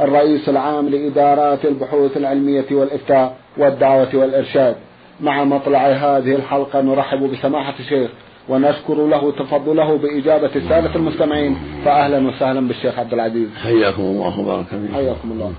الرئيس العام لإدارات البحوث العلمية والإفتاء والدعوة والإرشاد. مع مطلع هذه الحلقة نرحب بسماحة الشيخ ونشكر له تفضله بإجابة السادة المستمعين. فأهلا وسهلا بالشيخ عبد العزيز. حياكم الله وبارك فيكم. حياكم الله.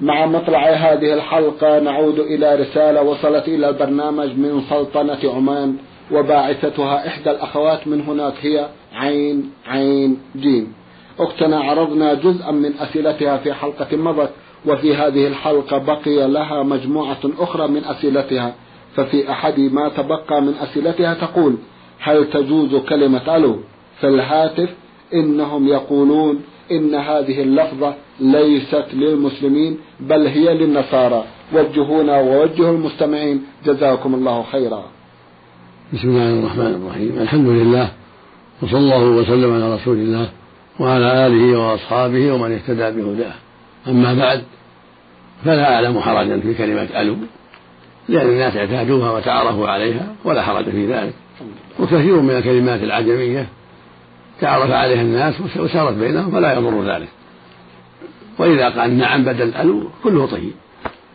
مع مطلع هذه الحلقة نعود إلى رسالة وصلت إلى البرنامج من سلطنة عمان وباعثتها إحدى الأخوات من هناك هي عين عين جيم أختنا عرضنا جزءا من أسئلتها في حلقة مضت وفي هذه الحلقة بقي لها مجموعة أخرى من أسئلتها ففي أحد ما تبقى من أسئلتها تقول هل تجوز كلمة ألو؟ في الهاتف إنهم يقولون إن هذه اللفظة ليست للمسلمين بل هي للنصارى. وجهونا ووجهوا المستمعين جزاكم الله خيرا. بسم الله الرحمن الرحيم. الحمد لله وصلى الله وسلم على رسول الله. وعلى آله وأصحابه ومن اهتدى بهداه. أما بعد فلا أعلم حرجا في كلمة ألو لأن الناس اعتادوها وتعرفوا عليها ولا حرج في ذلك. وكثير من الكلمات العجمية تعرف عليها الناس وسارت بينهم فلا يضر ذلك. وإذا قال نعم بدل ألو كله طيب.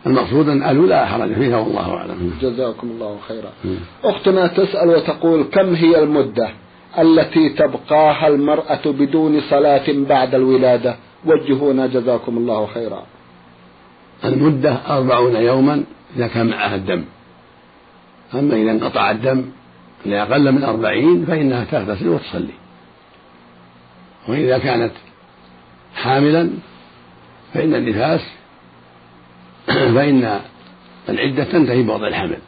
المقصود أن ألو لا حرج فيها والله أعلم. جزاكم الله خيرا. أختنا تسأل وتقول كم هي المدة؟ التي تبقاها المرأة بدون صلاة بعد الولادة. وجهونا جزاكم الله خيرا. المدة أربعون يوما إذا كان معها الدم. أما إذا انقطع الدم لأقل من أربعين فإنها تغتسل وتصلي. وإذا كانت حاملا فإن النفاس فإن العدة تنتهي بوضع الحمل.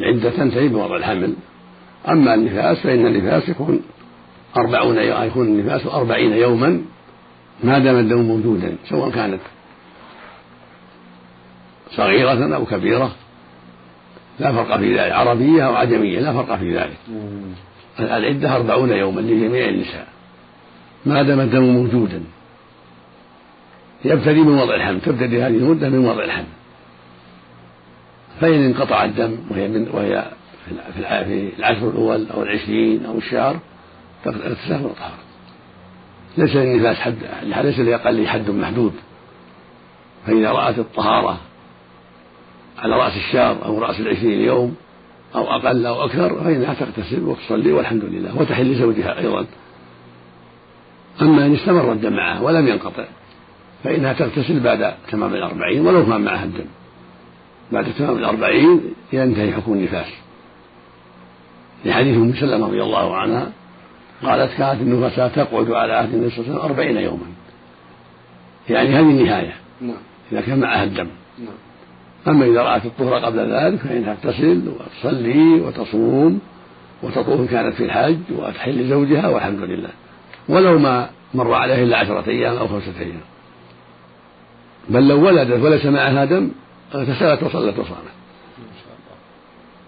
العدة تنتهي بوضع الحمل. أما النفاس فإن النفاس يكون أربعون يكون النفاس أربعين يوما ما دام الدم موجودا سواء كانت صغيرة أو كبيرة. لا فرق في ذلك عربية أو عجمية لا فرق في ذلك. العدة أربعون يوما لجميع النساء. ما دام الدم موجودا. يبتدي من وضع الحمل تبتدي هذه المدة من وضع الحمل. فإن انقطع الدم وهي من وهي في العشر الأول أو العشرين أو الشهر اغتسال وطهارة ليس للنفاس حد ليس لأقل حد محدود. فإذا رأت الطهارة على رأس الشهر أو رأس العشرين يوم أو أقل أو أكثر فإنها تغتسل وتصلي والحمد لله وتحل لزوجها أيضا. أما إن استمر الدم معها ولم ينقطع فإنها تغتسل بعد تمام الأربعين ولو كان معها الدم. بعد تمام الأربعين ينتهي حكم النفاس. لحديث أم سلمة رضي الله عنها قالت كانت النفساء تقعد على عهد النبي صلى الله عليه وسلم أربعين يوما. يعني هذه النهاية. نعم. إذا كان معها الدم. نعم. أما إذا رأت الطهر قبل ذلك فإنها تغتسل وتصلي وتصوم وتطوف كانت في الحج وتحل لزوجها والحمد لله. ولو ما مر عليه إلا عشرة أيام أو خمسة أيام. بل لو ولدت وليس معها دم اغتسلت وصلت وصامت.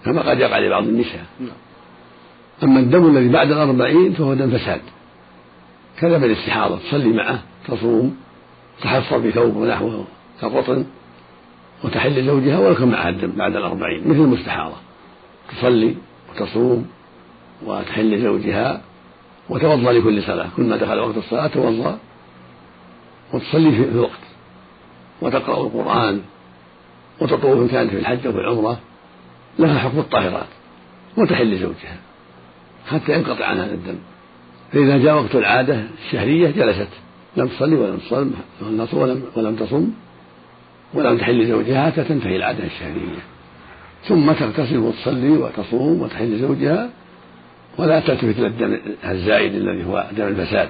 كما قد يقع لبعض النساء. نعم. أما الدم الذي بعد الأربعين فهو دم فساد. كذا بالاستحاضة تصلي معه تصوم تحصر بثوب ونحوه كالرطن وتحل زوجها ولكن معها الدم بعد الأربعين مثل المستحاضة. تصلي وتصوم وتحل زوجها وتوضأ لكل صلاة. كل ما دخل وقت الصلاة توضأ وتصلي في الوقت. وتقرأ القرآن وتطوف إن كانت في الحج أو في العمرة لها حكم الطاهرات وتحل زوجها. حتى ينقطع عنها الدم. فإذا جاء وقت العادة الشهرية جلست. لم تصلي ولم تصم ولم ولم تصم ولم تحل زوجها حتى تنتهي العادة الشهرية. ثم تغتسل وتصلي وتصوم وتحل زوجها ولا تلتفت إلى الدم الزائد الذي هو دم الفساد.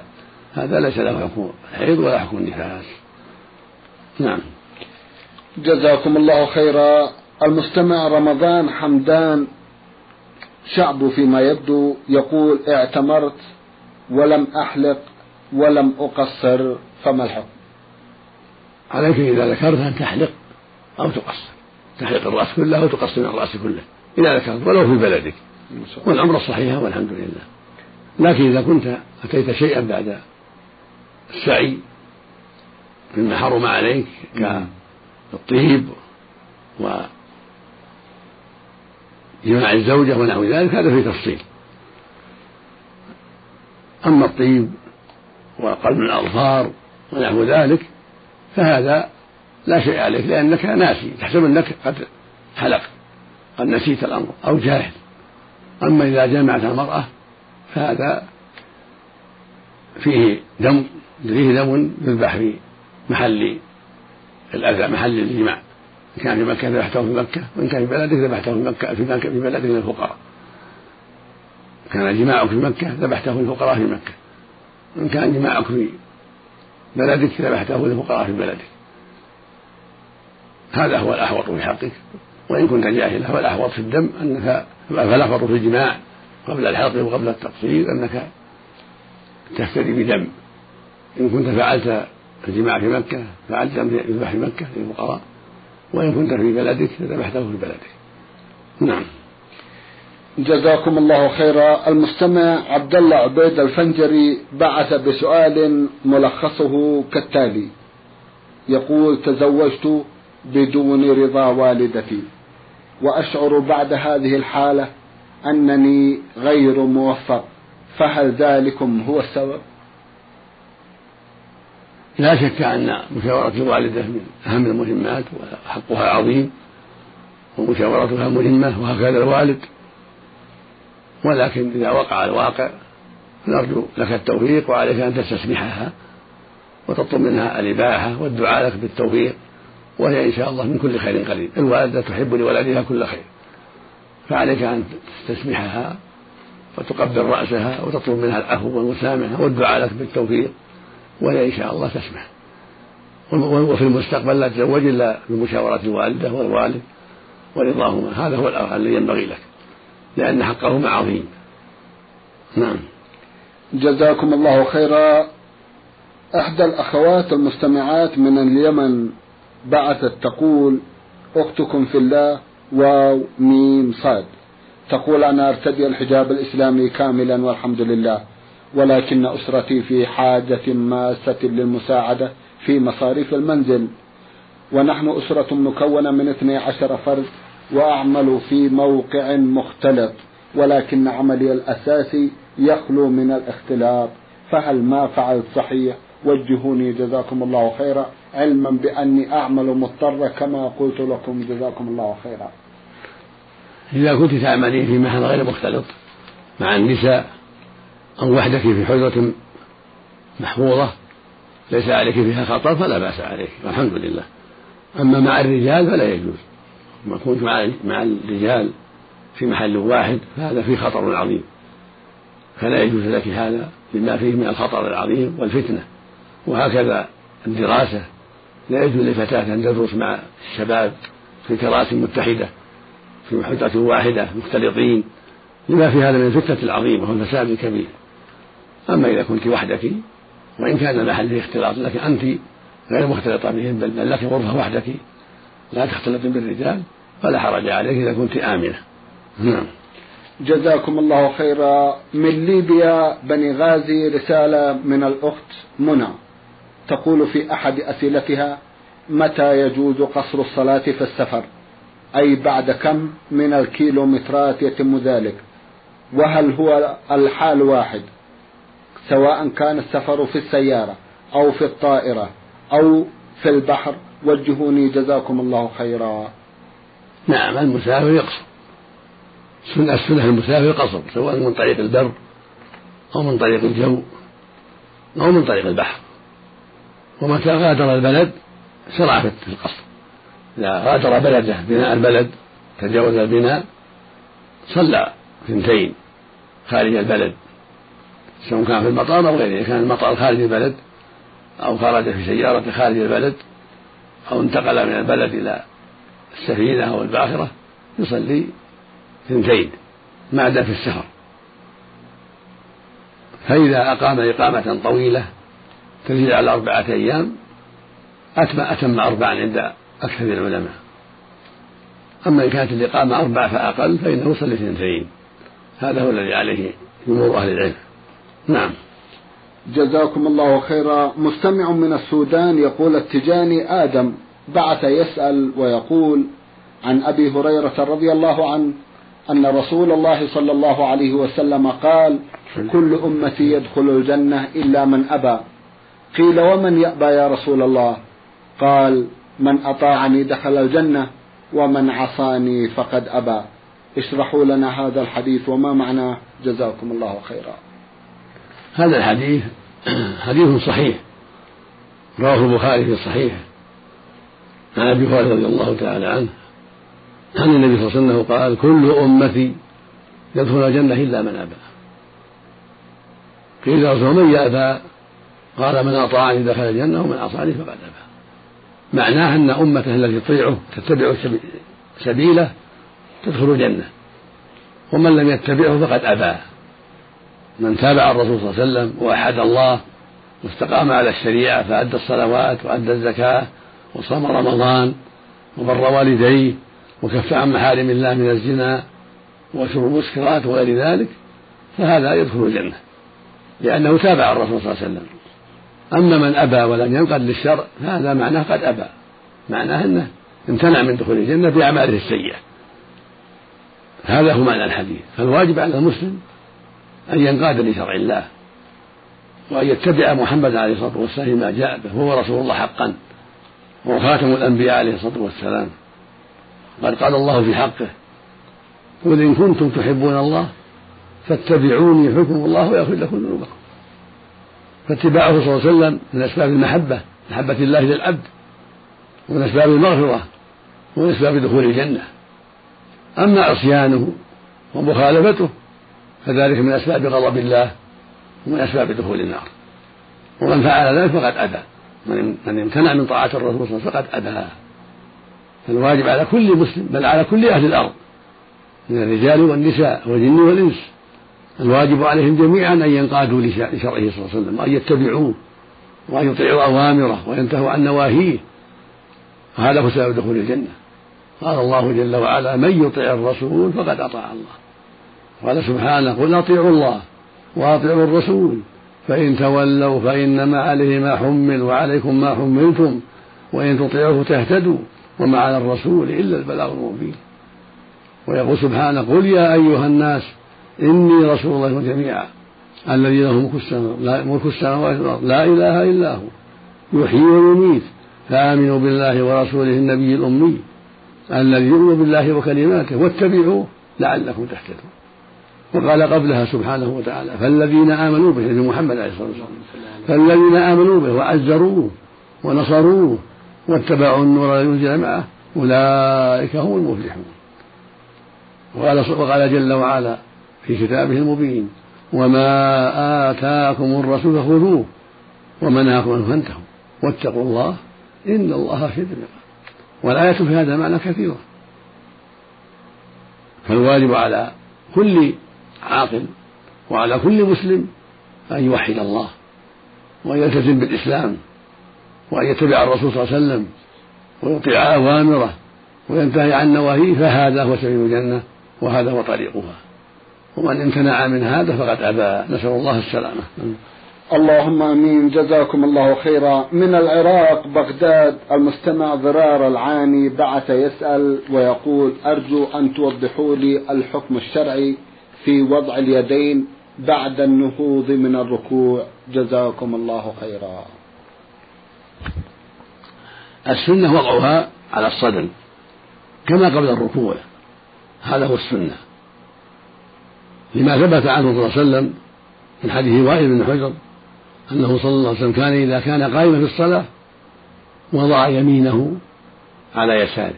هذا ليس له حكم الحيض ولا حكم النفاس نعم. جزاكم الله خيرا. المستمع رمضان حمدان. شعب فيما يبدو يقول اعتمرت ولم أحلق ولم أقصر فما الحكم؟ عليك إذا ذكرت أن تحلق أو تقصر. تحلق الرأس كله أو تقصر من الرأس كله. إذا ذكرت ولو في بلدك. والعمرة صحيحة والحمد لله. لكن إذا كنت أتيت شيئا بعد السعي مما حرم عليك كالطيب وجماع الزوجة ونحو ذلك هذا في تفصيل. أما الطيب وقلب الأظفار ونحو ذلك فهذا لا شيء عليك لأنك ناسي تحسب أنك قد حلق قد نسيت الأمر أو جاهل. أما إذا جمعت المرأة فهذا فيه دم فيه دم يذبح في محل الأذى محل الجماع كان في مكة ذبحته في مكة وإن كان في بلدك ذبحته في مكة في مكة في بلدك للفقراء كان جماعك في مكة ذبحته للفقراء في مكة. وإن كان جماعك في بلدك ذبحته للفقراء في بلدك. هذا هو الأحوط في حقك. وإن كنت جاهلا فالأحوط في الدم أنك فالأحوط في الجماع قبل الحلق وقبل التقصير أنك تفتدي بدم. إن كنت فعلت الجماع في مكة فعلت يذبح في مكة للفقراء. وإن كنت في بلدك فذبحته في بلدك. نعم. جزاكم الله خيرا. المستمع عبد الله عبيد الفنجري بعث بسؤال ملخصه كالتالي. يقول تزوجت بدون رضا والدتي وأشعر بعد هذه الحالة أنني غير موفق فهل ذلكم هو السبب؟ لا شك أن مشاورة الوالدة من أهم المهمات وحقها عظيم ومشاورتها مهمة وهكذا الوالد. ولكن إذا وقع الواقع نرجو لك التوفيق وعليك أن تستسمحها وتطلب منها الإباحة والدعاء لك بالتوفيق وهي إن شاء الله من كل خير قريب. الوالدة تحب لولدها كل خير فعليك أن تسمحها وتقبل رأسها وتطلب منها العفو والمسامحة والدعاء لك بالتوفيق. وهي إن شاء الله تسمح وفي المستقبل لا تتزوج إلا بمشاورة الوالدة والوالد ورضاهما. هذا هو الذي ينبغي لك لأن حقهما عظيم. نعم. جزاكم الله خيرا. إحدى الأخوات المستمعات من اليمن بعثت تقول أختكم في الله. واو ميم صاد. تقول أنا أرتدي الحجاب الإسلامي كاملا والحمد لله. ولكن أسرتي في حاجة ماسة للمساعدة في مصاريف المنزل. ونحن أسرة مكونة من 12 فرد وأعمل في موقع مختلط ولكن عملي الأساسي يخلو من الاختلاط. فهل ما فعلت صحيح؟ وجهوني جزاكم الله خيرا. علما بأني أعمل مضطرة كما قلت لكم جزاكم الله خيرا. إذا كنت تعملين في محل غير مختلط مع النساء أو وحدك في حجرة محفوظة ليس عليك فيها خطر فلا بأس عليك والحمد لله. أما مع الرجال فلا يجوز. ما كنت مع مع الرجال في محل واحد فهذا فيه خطر عظيم. فلا يجوز لك هذا لما فيه من الخطر العظيم والفتنة. وهكذا الدراسة. لا يجوز لفتاة أن تدرس مع الشباب في كراسي متحدة في حجرة واحدة مختلطين. لما في هذا من الفتنة العظيمة والفساد الكبير. أما إذا كنت وحدك وإن كان المحل فيه اختلاط لكن أنت غير مختلطة بهم بل لك غرفة وحدك لا تختلط بالرجال فلا حرج عليك إذا كنت آمنة. نعم. جزاكم الله خيرا. من ليبيا بني غازي رسالة من الأخت منى. تقول في أحد أسئلتها متى يجوز قصر الصلاة في السفر؟ أي بعد كم من الكيلومترات يتم ذلك؟ وهل هو الحال واحد؟ سواء كان السفر في السيارة أو في الطائرة أو في البحر وجهوني جزاكم الله خيرا. نعم المسافر يقصر سنة السنة المسافر قصر سواء من طريق البر أو من طريق الجو أو من طريق البحر. ومتى غادر البلد شرع في القصر إذا غادر بلده بناء البلد تجاوز البناء صلى اثنتين خارج البلد. سواء كان في المطار أو غيره كان المطار خارج البلد أو خرج في سيارة خارج البلد أو انتقل من البلد إلى السفينة أو الباخرة يصلي اثنتين ما عدا في السفر فإذا أقام إقامة طويلة تزيد على أربعة أيام أتم أتم أربعا عند أكثر العلماء. أما إن كانت الإقامة أربع فأقل فإنه يصلي اثنتين. هذا هو الذي عليه جمهور أهل العلم. نعم. جزاكم الله خيرا. مستمع من السودان يقول التجاني آدم بعث يسأل ويقول عن أبي هريرة رضي الله عنه أن رسول الله صلى الله عليه وسلم قال كل أمتي يدخل الجنة إلا من أبى. قيل ومن يأبى يا رسول الله؟ قال من أطاعني دخل الجنة ومن عصاني فقد أبى. اشرحوا لنا هذا الحديث وما معناه جزاكم الله خيرا. هذا الحديث حديث صحيح. رواه البخاري في صحيحه عن أبي هريرة رضي الله تعالى عنه. عن النبي صلى الله عليه وسلم قال كل أمتي يدخل الجنة إلا من أبى. قيل رسول من يأبى؟ قال من أطاعني دخل الجنة ومن عصاني فقد أبى. معناه أن أمته التي تطيعه تتبع سبيله تدخل الجنة ومن لم يتبعه فقد أبى. من تابع الرسول صلى الله عليه وسلم وأحد الله واستقام على الشريعة فأدى الصلوات وأدى الزكاة وصام رمضان وبر والديه وكف عن محارم الله من الزنا وشرب المسكرات وغير ذلك فهذا يدخل الجنة لأنه تابع الرسول صلى الله عليه وسلم. أما من أبى ولم ينقد للشرع فهذا معناه قد أبى. معناه أنه امتنع من دخول الجنة بأعماله السيئة. هذا هو معنى الحديث. فالواجب على المسلم أن ينقاد لشرع الله وأن يتبع محمد عليه الصلاة والسلام ما جاء به هو رسول الله حقا وهو خاتم الأنبياء عليه الصلاة والسلام. قد قال الله في حقه قل إن كنتم تحبون الله فاتبعوني يحبكم الله ويغفر لكم ذنوبكم. فاتباعه صلى الله عليه وسلم من أسباب المحبة محبة الله للعبد ومن أسباب المغفرة ومن أسباب دخول الجنة. أما عصيانه ومخالفته فذلك من أسباب غضب الله ومن أسباب دخول النار. ومن فعل ذلك فقد أبى. من امتنع من طاعة الرسول صلى الله عليه وسلم فقد أبى. فالواجب على كل مسلم بل على كل أهل الأرض من الرجال والنساء والجن والإنس. الواجب عليهم جميعا أن ينقادوا لشرعه صلى الله عليه وسلم وأن يتبعوه وأن يطيعوا أوامره وينتهوا عن نواهيه. وهذا هو سبب دخول الجنة. قال الله جل وعلا من يطع الرسول فقد أطاع الله. قال سبحانه قل أطيعوا الله وأطيعوا الرسول فإن تولوا فإنما عليه ما حمل وعليكم ما حملتم وإن تطيعوه تهتدوا وما على الرسول إلا البلاغ المبين ويقول سبحانه قل يا أيها الناس إني رسول الله جميعا الذي له ملك السماوات والأرض لا إله إلا هو يحيي ويميت فآمنوا بالله ورسوله النبي الأمي الذي يؤمن بالله وكلماته واتبعوه لعلكم تهتدون. وقال قبلها سبحانه وتعالى فالذين آمنوا به نبي محمد عليه الصلاة والسلام فالذين آمنوا به وعزروه ونصروه واتبعوا النور الذي أنزل معه أولئك هم المفلحون. وقال وقال جل وعلا في كتابه المبين وما آتاكم الرسول فخذوه ومنعكم عنه فانتهوا واتقوا الله إن الله شديد العقاب. والآية في هذا معنى كثيرة. فالواجب على كل عاقل وعلى كل مسلم أن يوحد الله وأن يلتزم بالإسلام وأن يتبع الرسول صلى الله عليه وسلم ويطيع أوامره وينتهي عن نواهيه فهذا هو سبيل الجنة وهذا هو طريقها. ومن امتنع من هذا فقد أبى. نسأل الله السلامة. اللهم آمين. جزاكم الله خيرا. من العراق بغداد المستمع ضرار العاني بعث يسأل ويقول أرجو أن توضحوا لي الحكم الشرعي في وضع اليدين بعد النهوض من الركوع. جزاكم الله خيرا. السنة وضعها على الصدر كما قبل الركوع. هذا هو السنة. لما ثبت عنه صلى الله عليه وسلم من حديث وائل بن حجر أنه صلى الله عليه وسلم كان إذا كان قائما في الصلاة وضع يمينه على يساره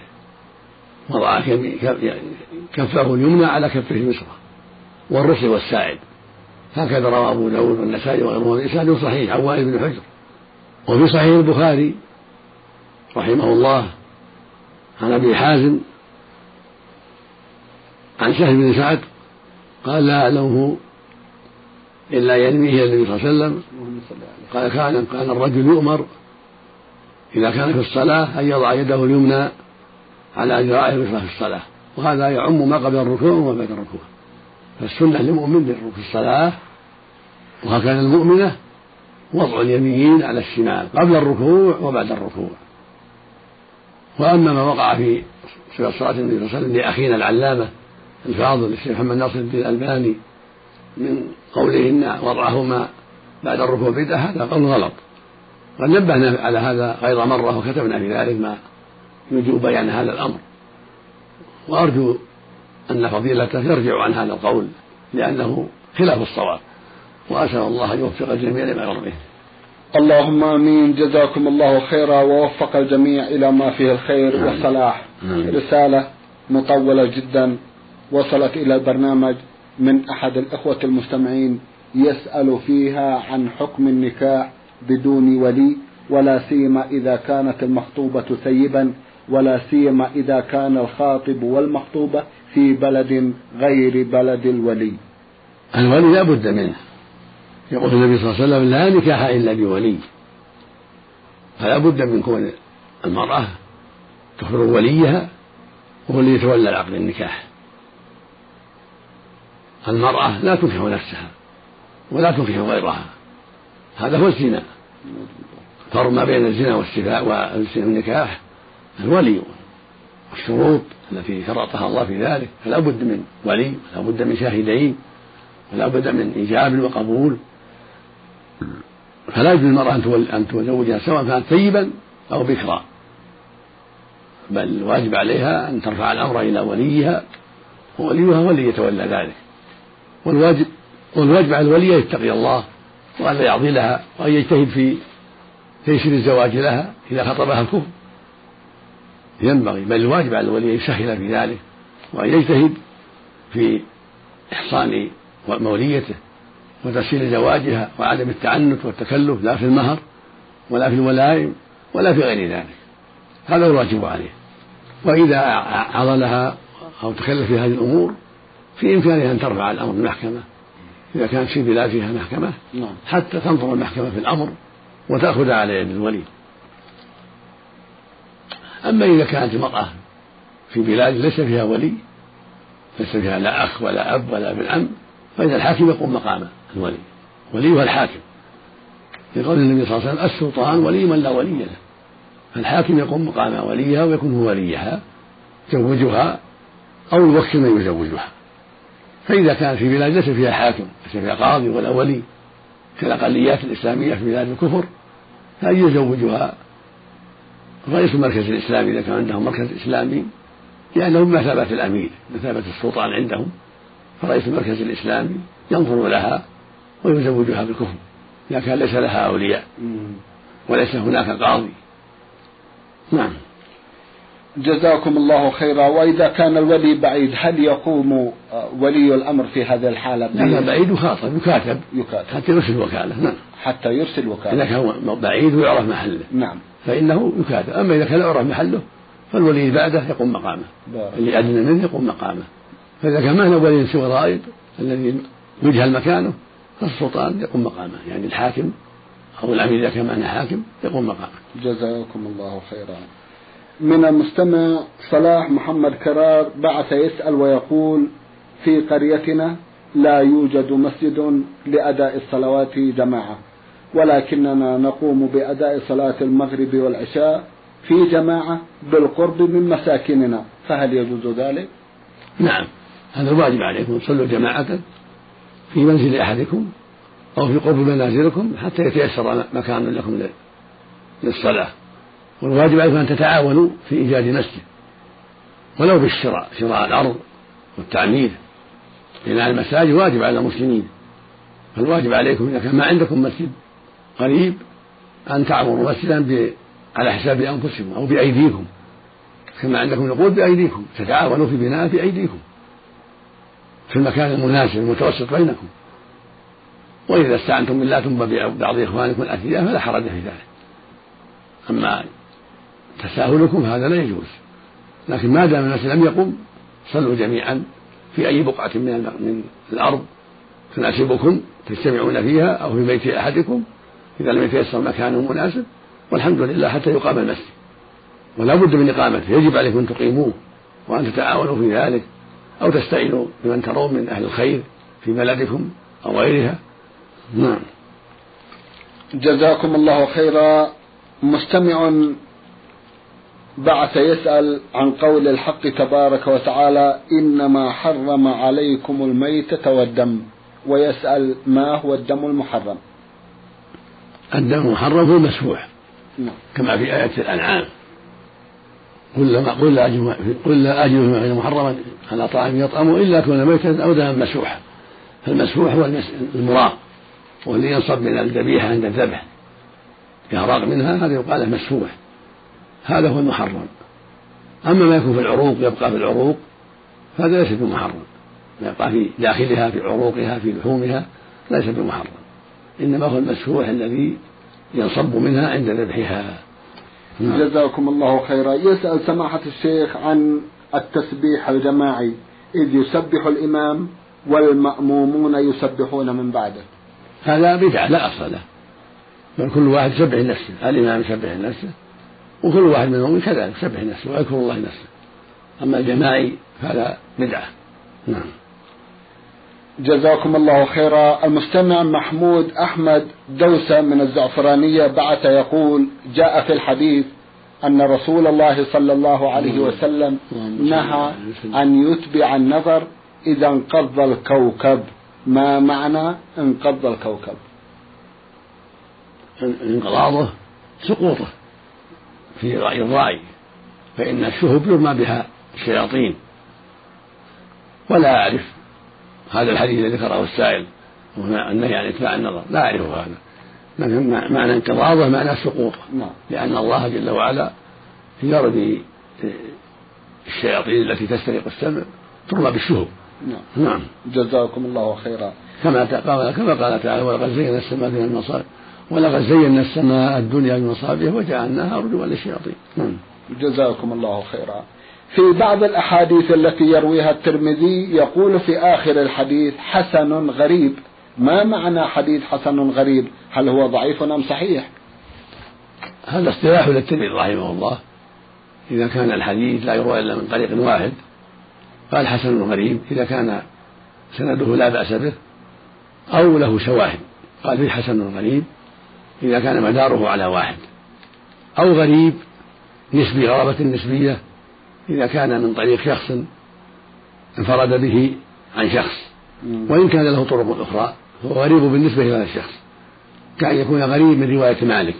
وضع كفه اليمنى على كفه اليسرى. والرسل والساعد هكذا روى أبو داود والنسائي وغيره الإسناد صحيح. عن وائل بن حجر. وفي صحيح البخاري رحمه الله عن أبي حازم عن سهل بن سعد قال لا أعلمه إلا ينميه النبي صلى الله عليه وسلم. قال كان كان الرجل يؤمر إذا كان في الصلاة أن يضع يده اليمنى على ذراعه اليسرى في الصلاة. وهذا يعم ما قبل الركوع وما بعد الركوع. فالسنة للمؤمن في الصلاة وهكذا المؤمنة وضع اليمين على الشمال قبل الركوع وبعد الركوع. وأما ما وقع في صلاة النبي صلى الله عليه وسلم لأخينا العلامة الفاضل الشيخ محمد ناصر الدين الألباني من قوله إن وضعهما بعد الركوع بدعة هذا قول غلط. قد نبهنا على هذا غير مرة وكتبنا في ذلك ما يجوب بيان هذا الأمر. وأرجو أن فضيلته يرجع عن هذا القول لأنه خلاف الصواب وأسأل الله أن يوفق الجميع لما يرضيه اللهم آمين. جزاكم الله خيرا ووفق الجميع إلى ما فيه الخير والصلاح. رسالة مطولة جدا وصلت إلى البرنامج من أحد الإخوة المستمعين يسأل فيها عن حكم النكاح بدون ولي ولا سيما إذا كانت المخطوبة ثيبا ولا سيما إذا كان الخاطب والمخطوبه في بلد غير بلد الولي. الولي لا بد منه. يقول النبي صلى الله عليه وسلم لا نكاح إلا بولي فلا بد من كون المرأة تخبر وليها وهو اللي يتولى عقد النكاح. المرأة لا تنكح نفسها ولا تنكح غيرها. هذا هو الزنا. فرق ما بين الزنا والنكاح. الولي والشروط التي شرطها الله في ذلك فلا بد من ولي ولا بد من شاهدين ولا بد من إيجاب وقبول. فلا يجوز للمرأة أن تزوجها سواء كانت ثيبا أو بكرا. بل الواجب عليها أن ترفع الأمر إلى وليها ووليها هو الذي يتولى ذلك. والواجب والواجب على الولي أن يتقي الله وأن لا يعضي لها وأن يجتهد في تيسير الزواج لها إذا خطبها الكفر. ينبغي بل الواجب على الولي أن يسهل في ذلك وأن يجتهد في إحصان موليته وتسهيل زواجها وعدم التعنت والتكلف لا في المهر ولا في الولائم ولا في غير ذلك. هذا هو الواجب عليه. وإذا عضلها أو تكلف في هذه الأمور في إمكانها أن ترفع الأمر المحكمة إذا كانت في بلاد فيها محكمة نعم. حتى تنظر المحكمة في الأمر وتأخذ على يد الولي. أما إذا كانت المرأة في بلاد ليس فيها ولي ليس فيها لا أخ ولا أب ولا ابن عم فإن الحاكم يقوم مقامه الولي وليها الحاكم. في قول النبي صلى الله عليه وسلم السلطان ولي من لا ولي له. فالحاكم يقوم مقام وليها ويكون هو وليها يزوجها أو يوكل من يزوجها. فإذا كان في بلاد ليس فيها حاكم ليس فيها قاضي ولا ولي كالأقليات الإسلامية في بلاد الكفر فأن يزوجها رئيس المركز الإسلامي إذا كان عندهم مركز إسلامي لأنه بمثابة الأمير بمثابة السلطان عندهم فرئيس المركز الإسلامي ينظر لها ويزوجها بالكفر إذا كان ليس لها أولياء وليس هناك قاضي. نعم. جزاكم الله خيرا. وإذا كان الولي بعيد هل يقوم ولي الأمر في هذه الحالة؟ إذا بعيد يخاطب يكاتب يكاتب. حتى يرسل وكالة. نعم. حتى يرسل وكالة. إذا كان بعيد ويعرف محله. نعم. فإنه يكاتب أما إذا كان يعرف محله فالولي بعده يقوم مقامه. اللي أدنى منه يقوم مقامه. فإذا كان ما هو ولي سوى غائب الذي يجهل مكانه فالسلطان يقوم مقامه. يعني الحاكم أو الأمير إذا كان معنا حاكم يقوم مقامه. جزاكم الله خيرا. من المستمع صلاح محمد كرار بعث يسأل ويقول في قريتنا لا يوجد مسجد لأداء الصلوات جماعة. ولكننا نقوم بأداء صلاة المغرب والعشاء في جماعة بالقرب من مساكننا فهل يجوز ذلك؟ نعم هذا الواجب عليكم صلوا جماعة في منزل أحدكم أو في قرب منازلكم حتى يتيسر مكان لكم للصلاة والواجب عليكم أن تتعاونوا في إيجاد مسجد ولو بالشراء شراء الأرض والتعمير بناء المساجد واجب على المسلمين فالواجب عليكم إذا كان ما عندكم مسجد قريب أن تعمروا مسجدا على حساب أنفسكم أو بأيديكم كما عندكم نقود بأيديكم تتعاونوا في بناء بأيديكم في المكان المناسب المتوسط بينكم. وإذا استعنتم بالله ثم ببعض إخوانكم الأثرياء فلا حرج في ذلك. أما تساهلكم هذا لا يجوز. لكن ما دام الناس لم يقم صلوا جميعا في أي بقعة من من الأرض تناسبكم تجتمعون فيها أو في بيت أحدكم. إذا لم يتيسر مكان مناسب والحمد لله حتى يقام المسجد. ولا بد من إقامته يجب عليكم أن تقيموه وأن تتعاونوا في ذلك أو تستعينوا بمن ترون من أهل الخير في بلدكم أو غيرها. نعم. جزاكم الله خيرا. مستمع بعث يسأل عن قول الحق تبارك وتعالى إنما حرم عليكم الميتة والدم ويسأل ما هو الدم المحرم؟ الدم المسفوح نعم. كما في آية الأنعام. قل لا قل لا أجد قل لا أجد محرما على طعام يطعمه إلا كون ميتا أو دما مسفوحا. فالمسفوح هو المراق والذي ينصب من الذبيحة عند الذبح. يهراق منها هذا يقال له مسفوح. هذا هو المحرم. أما ما يكون في العروق يبقى في العروق فهذا ليس بمحرم. يبقى في داخلها في عروقها في لحومها ليس بمحرم. إنما هو المسفوح الذي ينصب منها عند ذبحها. نعم. جزاكم الله خيرا. يسأل سماحة الشيخ عن التسبيح الجماعي. إذ يسبح الإمام والمأمومون يسبحون من بعده. هذا بدعة لا أصل له. بل كل واحد يسبح نفسه. الإمام يسبح نفسه وكل واحد منهم كذلك يسبح نفسه ويذكر الله نفسه. أما الجماعي فهذا بدعة. نعم. جزاكم الله خيرا. المستمع محمود أحمد دوسة من الزعفرانية بعث يقول جاء في الحديث أن رسول الله صلى الله عليه وسلم نهى أن يتبع النظر إذا انقض الكوكب. ما معنى انقض الكوكب؟ انقراضه سقوطه في رأي الرأي فإن الشهب يرمى بها الشياطين. ولا أعرف هذا الحديث الذي ذكره السائل النهي عن إتباع النظر. لا أعرف هذا. معنى انقراضه معنى سقوطه نعم. لأن الله جل وعلا يرمي الشياطين التي تسترق السمع ترمى بالشهب. نعم. نعم. جزاكم الله خيرا. كما قال كما قال تعالى ولقد زينا السماء من المصائب ولقد زينا السماء الدنيا بمصابيح وجعلناها رجوا للشياطين. نعم. جزاكم الله خيرا. في بعض الأحاديث التي يرويها الترمذي يقول في آخر الحديث حسن غريب. ما معنى حديث حسن غريب؟ هل هو ضعيف أم صحيح؟ هذا اصطلاح للترمذي رحمه الله. إذا كان الحديث لا يروى إلا من طريق واحد قال حسن غريب. إذا كان سنده لا بأس به أو له شواهد قال فيه حسن غريب. إذا كان مداره على واحد أو غريب نسبي غرابة نسبية إذا كان من طريق شخص انفرد به عن شخص وإن كان له طرق أخرى فهو غريب بالنسبة إلى هذا الشخص. كأن يكون غريب من رواية مالك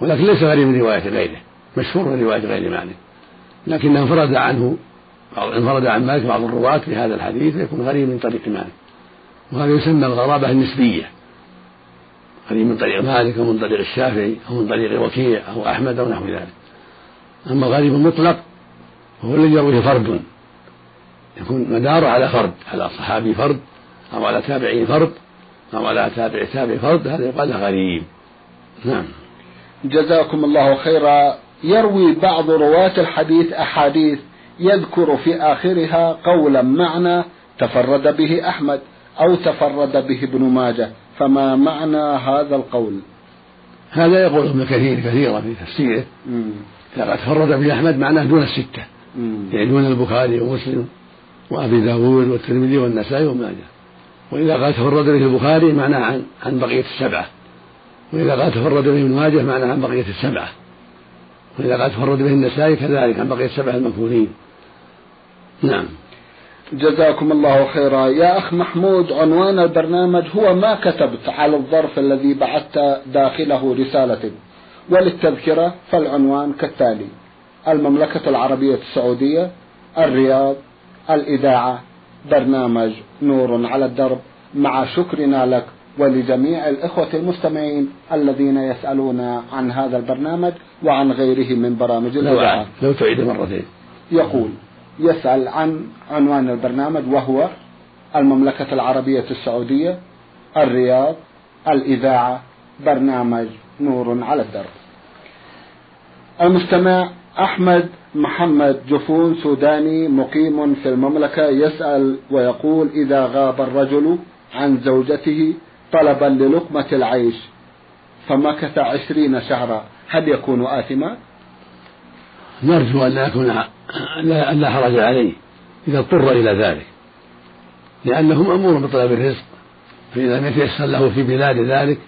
ولكن ليس غريب من رواية غيره مشهور من رواية غير مالك. لكنه انفرد عنه أو انفرد عن مالك بعض الرواة في هذا الحديث يكون غريب من طريق مالك. وهذا يسمى الغرابة النسبية. غريب من طريق مالك أو من طريق الشافعي أو من طريق وكيع أو أحمد أو نحو ذلك. أما الغريب المطلق هو الذي يرويه فرد. يكون مداره على فرد على صحابي فرد أو على تابعي فرد أو على تابع تابع فرد هذا يقال غريب. نعم. جزاكم الله خيرا. يروي بعض رواة الحديث أحاديث يذكر في آخرها قولا معنى تفرد به أحمد أو تفرد به ابن ماجه. فما معنى هذا القول؟ هذا يقول ابن كثير كثيرا في تفسيره. إذا تفرد به أحمد معناه دون الستة. يعني دون البخاري ومسلم وأبي داود والترمذي والنسائي وماجه وإذا قال تفرد به البخاري معناه عن عن بقية السبعة. وإذا قال تفرد به ابن ماجه معناه عن بقية السبعة. وإذا قال تفرد به النسائي كذلك عن بقية السبعة المكفورين. نعم. جزاكم الله خيرا. يا أخ محمود عنوان البرنامج هو ما كتبت على الظرف الذي بعثت داخله رسالة. وللتذكرة فالعنوان كالتالي. المملكة العربية السعودية الرياض الإذاعة برنامج نور على الدرب. مع شكرنا لك ولجميع الإخوة المستمعين الذين يسألون عن هذا البرنامج وعن غيره من برامج الإذاعة. لو تعيد مرتين يقول يسأل عن عنوان البرنامج وهو المملكة العربية السعودية الرياض الإذاعة برنامج نور على الدرب. المستمع أحمد محمد جفون سوداني مقيم في المملكة يسأل ويقول إذا غاب الرجل عن زوجته طلبا للقمة العيش فمكث عشرين شهرا هل يكون آثما؟ نرجو أن لا يكون لا حرج عليه إذا اضطر إلى ذلك لأنه مأمور بطلب الرزق فإذا لم يتيسر له في بلاد ذلك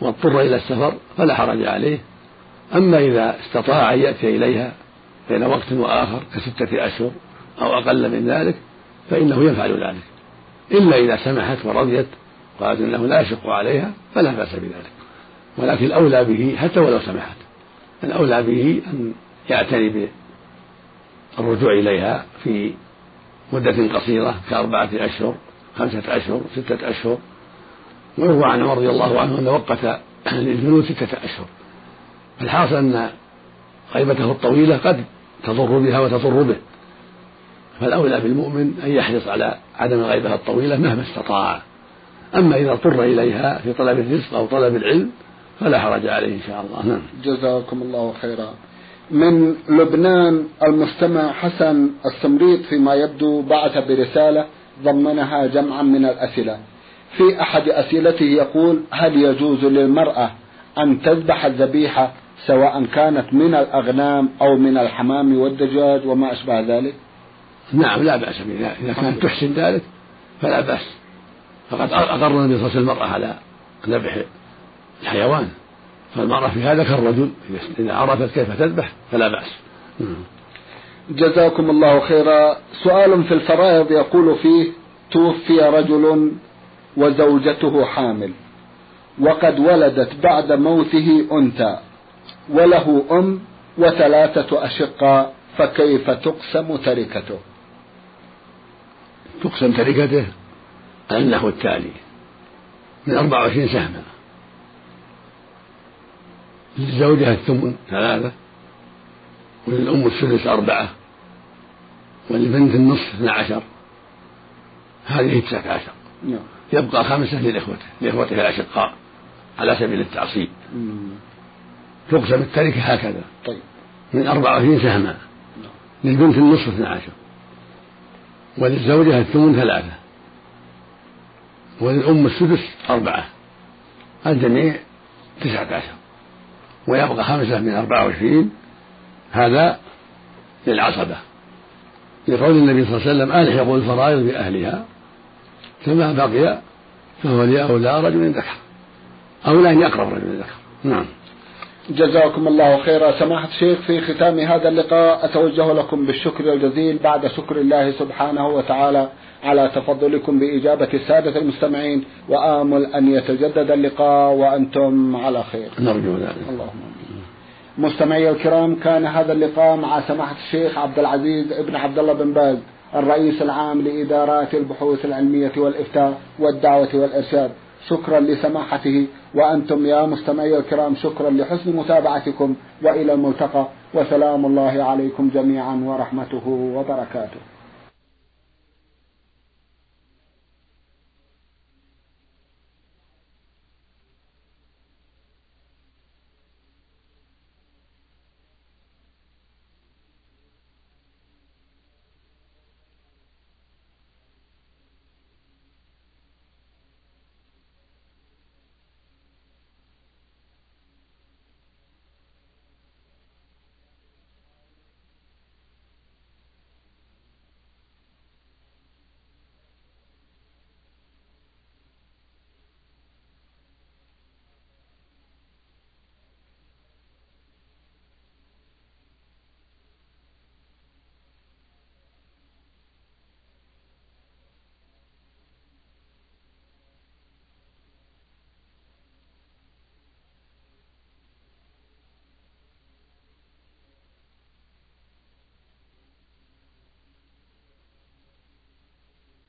واضطر إلى السفر فلا حرج عليه أما إذا استطاع أن يأتي إليها بين وقت وآخر كستة أشهر أو أقل من ذلك فإنه يفعل ذلك. إلا إذا سمحت ورضيت قالت إنه لا يشق عليها فلا بأس بذلك. ولكن الأولى به حتى ولو سمحت. الأولى به أن يعتني بالرجوع إليها في مدة قصيرة كأربعة أشهر خمسة أشهر ستة أشهر. ويروى عن عمر رضي الله عنه أنه وقت للجنود ستة أشهر. الحاصل أن غيبته الطويلة قد تضر بها وتضر به. فالأولى بالمؤمن أن يحرص على عدم الغيبة الطويلة مهما استطاع. أما إذا اضطر إليها في طلب الرزق أو طلب العلم فلا حرج عليه إن شاء الله. نعم. جزاكم الله خيرا. من لبنان المستمع حسن السمريط فيما يبدو بعث برسالة ضمنها جمعا من الأسئلة. في أحد أسئلته يقول هل يجوز للمرأة أن تذبح الذبيحة سواء كانت من الأغنام أو من الحمام والدجاج وما أشبه ذلك؟ نعم لا بأس بذلك إذا كانت تحسن ذلك فلا بأس. فقد أقر النبي صلى الله عليه وسلم المرأة على ذبح الحيوان. فالمرأة في هذا كالرجل. إذا عرفت كيف تذبح فلا بأس. جزاكم الله خيرا. سؤال في الفرائض يقول فيه توفي رجل وزوجته حامل وقد ولدت بعد موته أنثى. وله أم وثلاثة أشقاء فكيف تقسم تركته؟ تقسم تركته؟ النحو التالي. من 24 سهما للزوجة الثمن ثلاثة. وللأم السدس أربعة. وللبنت النصف اثنا عشر. هذه تسعة عشر. نعم. يبقى خمسة للإخوة لإخوته الأشقاء على سبيل التعصيب. تقسم التركة هكذا. طيب. من أربعة وعشرين سهما. نعم. للبنت النصف اثنا عشر. وللزوجة الثمن ثلاثة. وللأم السدس أربعة. الجميع تسعة عشر. ويبقى خمسة من أربعة وعشرين. هذا للعصبة. لقول النبي صلى الله عليه وسلم ألحقوا الفرائض بأهلها. فما بقي فهو لأولى رجل ذكر. أولى أن يقرب رجل ذكر. نعم. جزاكم الله خيرا. سماحة الشيخ في ختام هذا اللقاء أتوجه لكم بالشكر الجزيل بعد شكر الله سبحانه وتعالى على تفضلكم بإجابة السادة المستمعين وآمل أن يتجدد اللقاء وأنتم على خير. نرجو ذلك. اللهم مستمعي الكرام كان هذا اللقاء مع سماحة الشيخ عبد العزيز ابن عبد الله بن باز الرئيس العام لإدارات البحوث العلمية والإفتاء والدعوة والإرشاد. شكرا لسماحته وأنتم يا مستمعي الكرام شكرا لحسن متابعتكم وإلى الملتقى وسلام الله عليكم جميعا ورحمته وبركاته.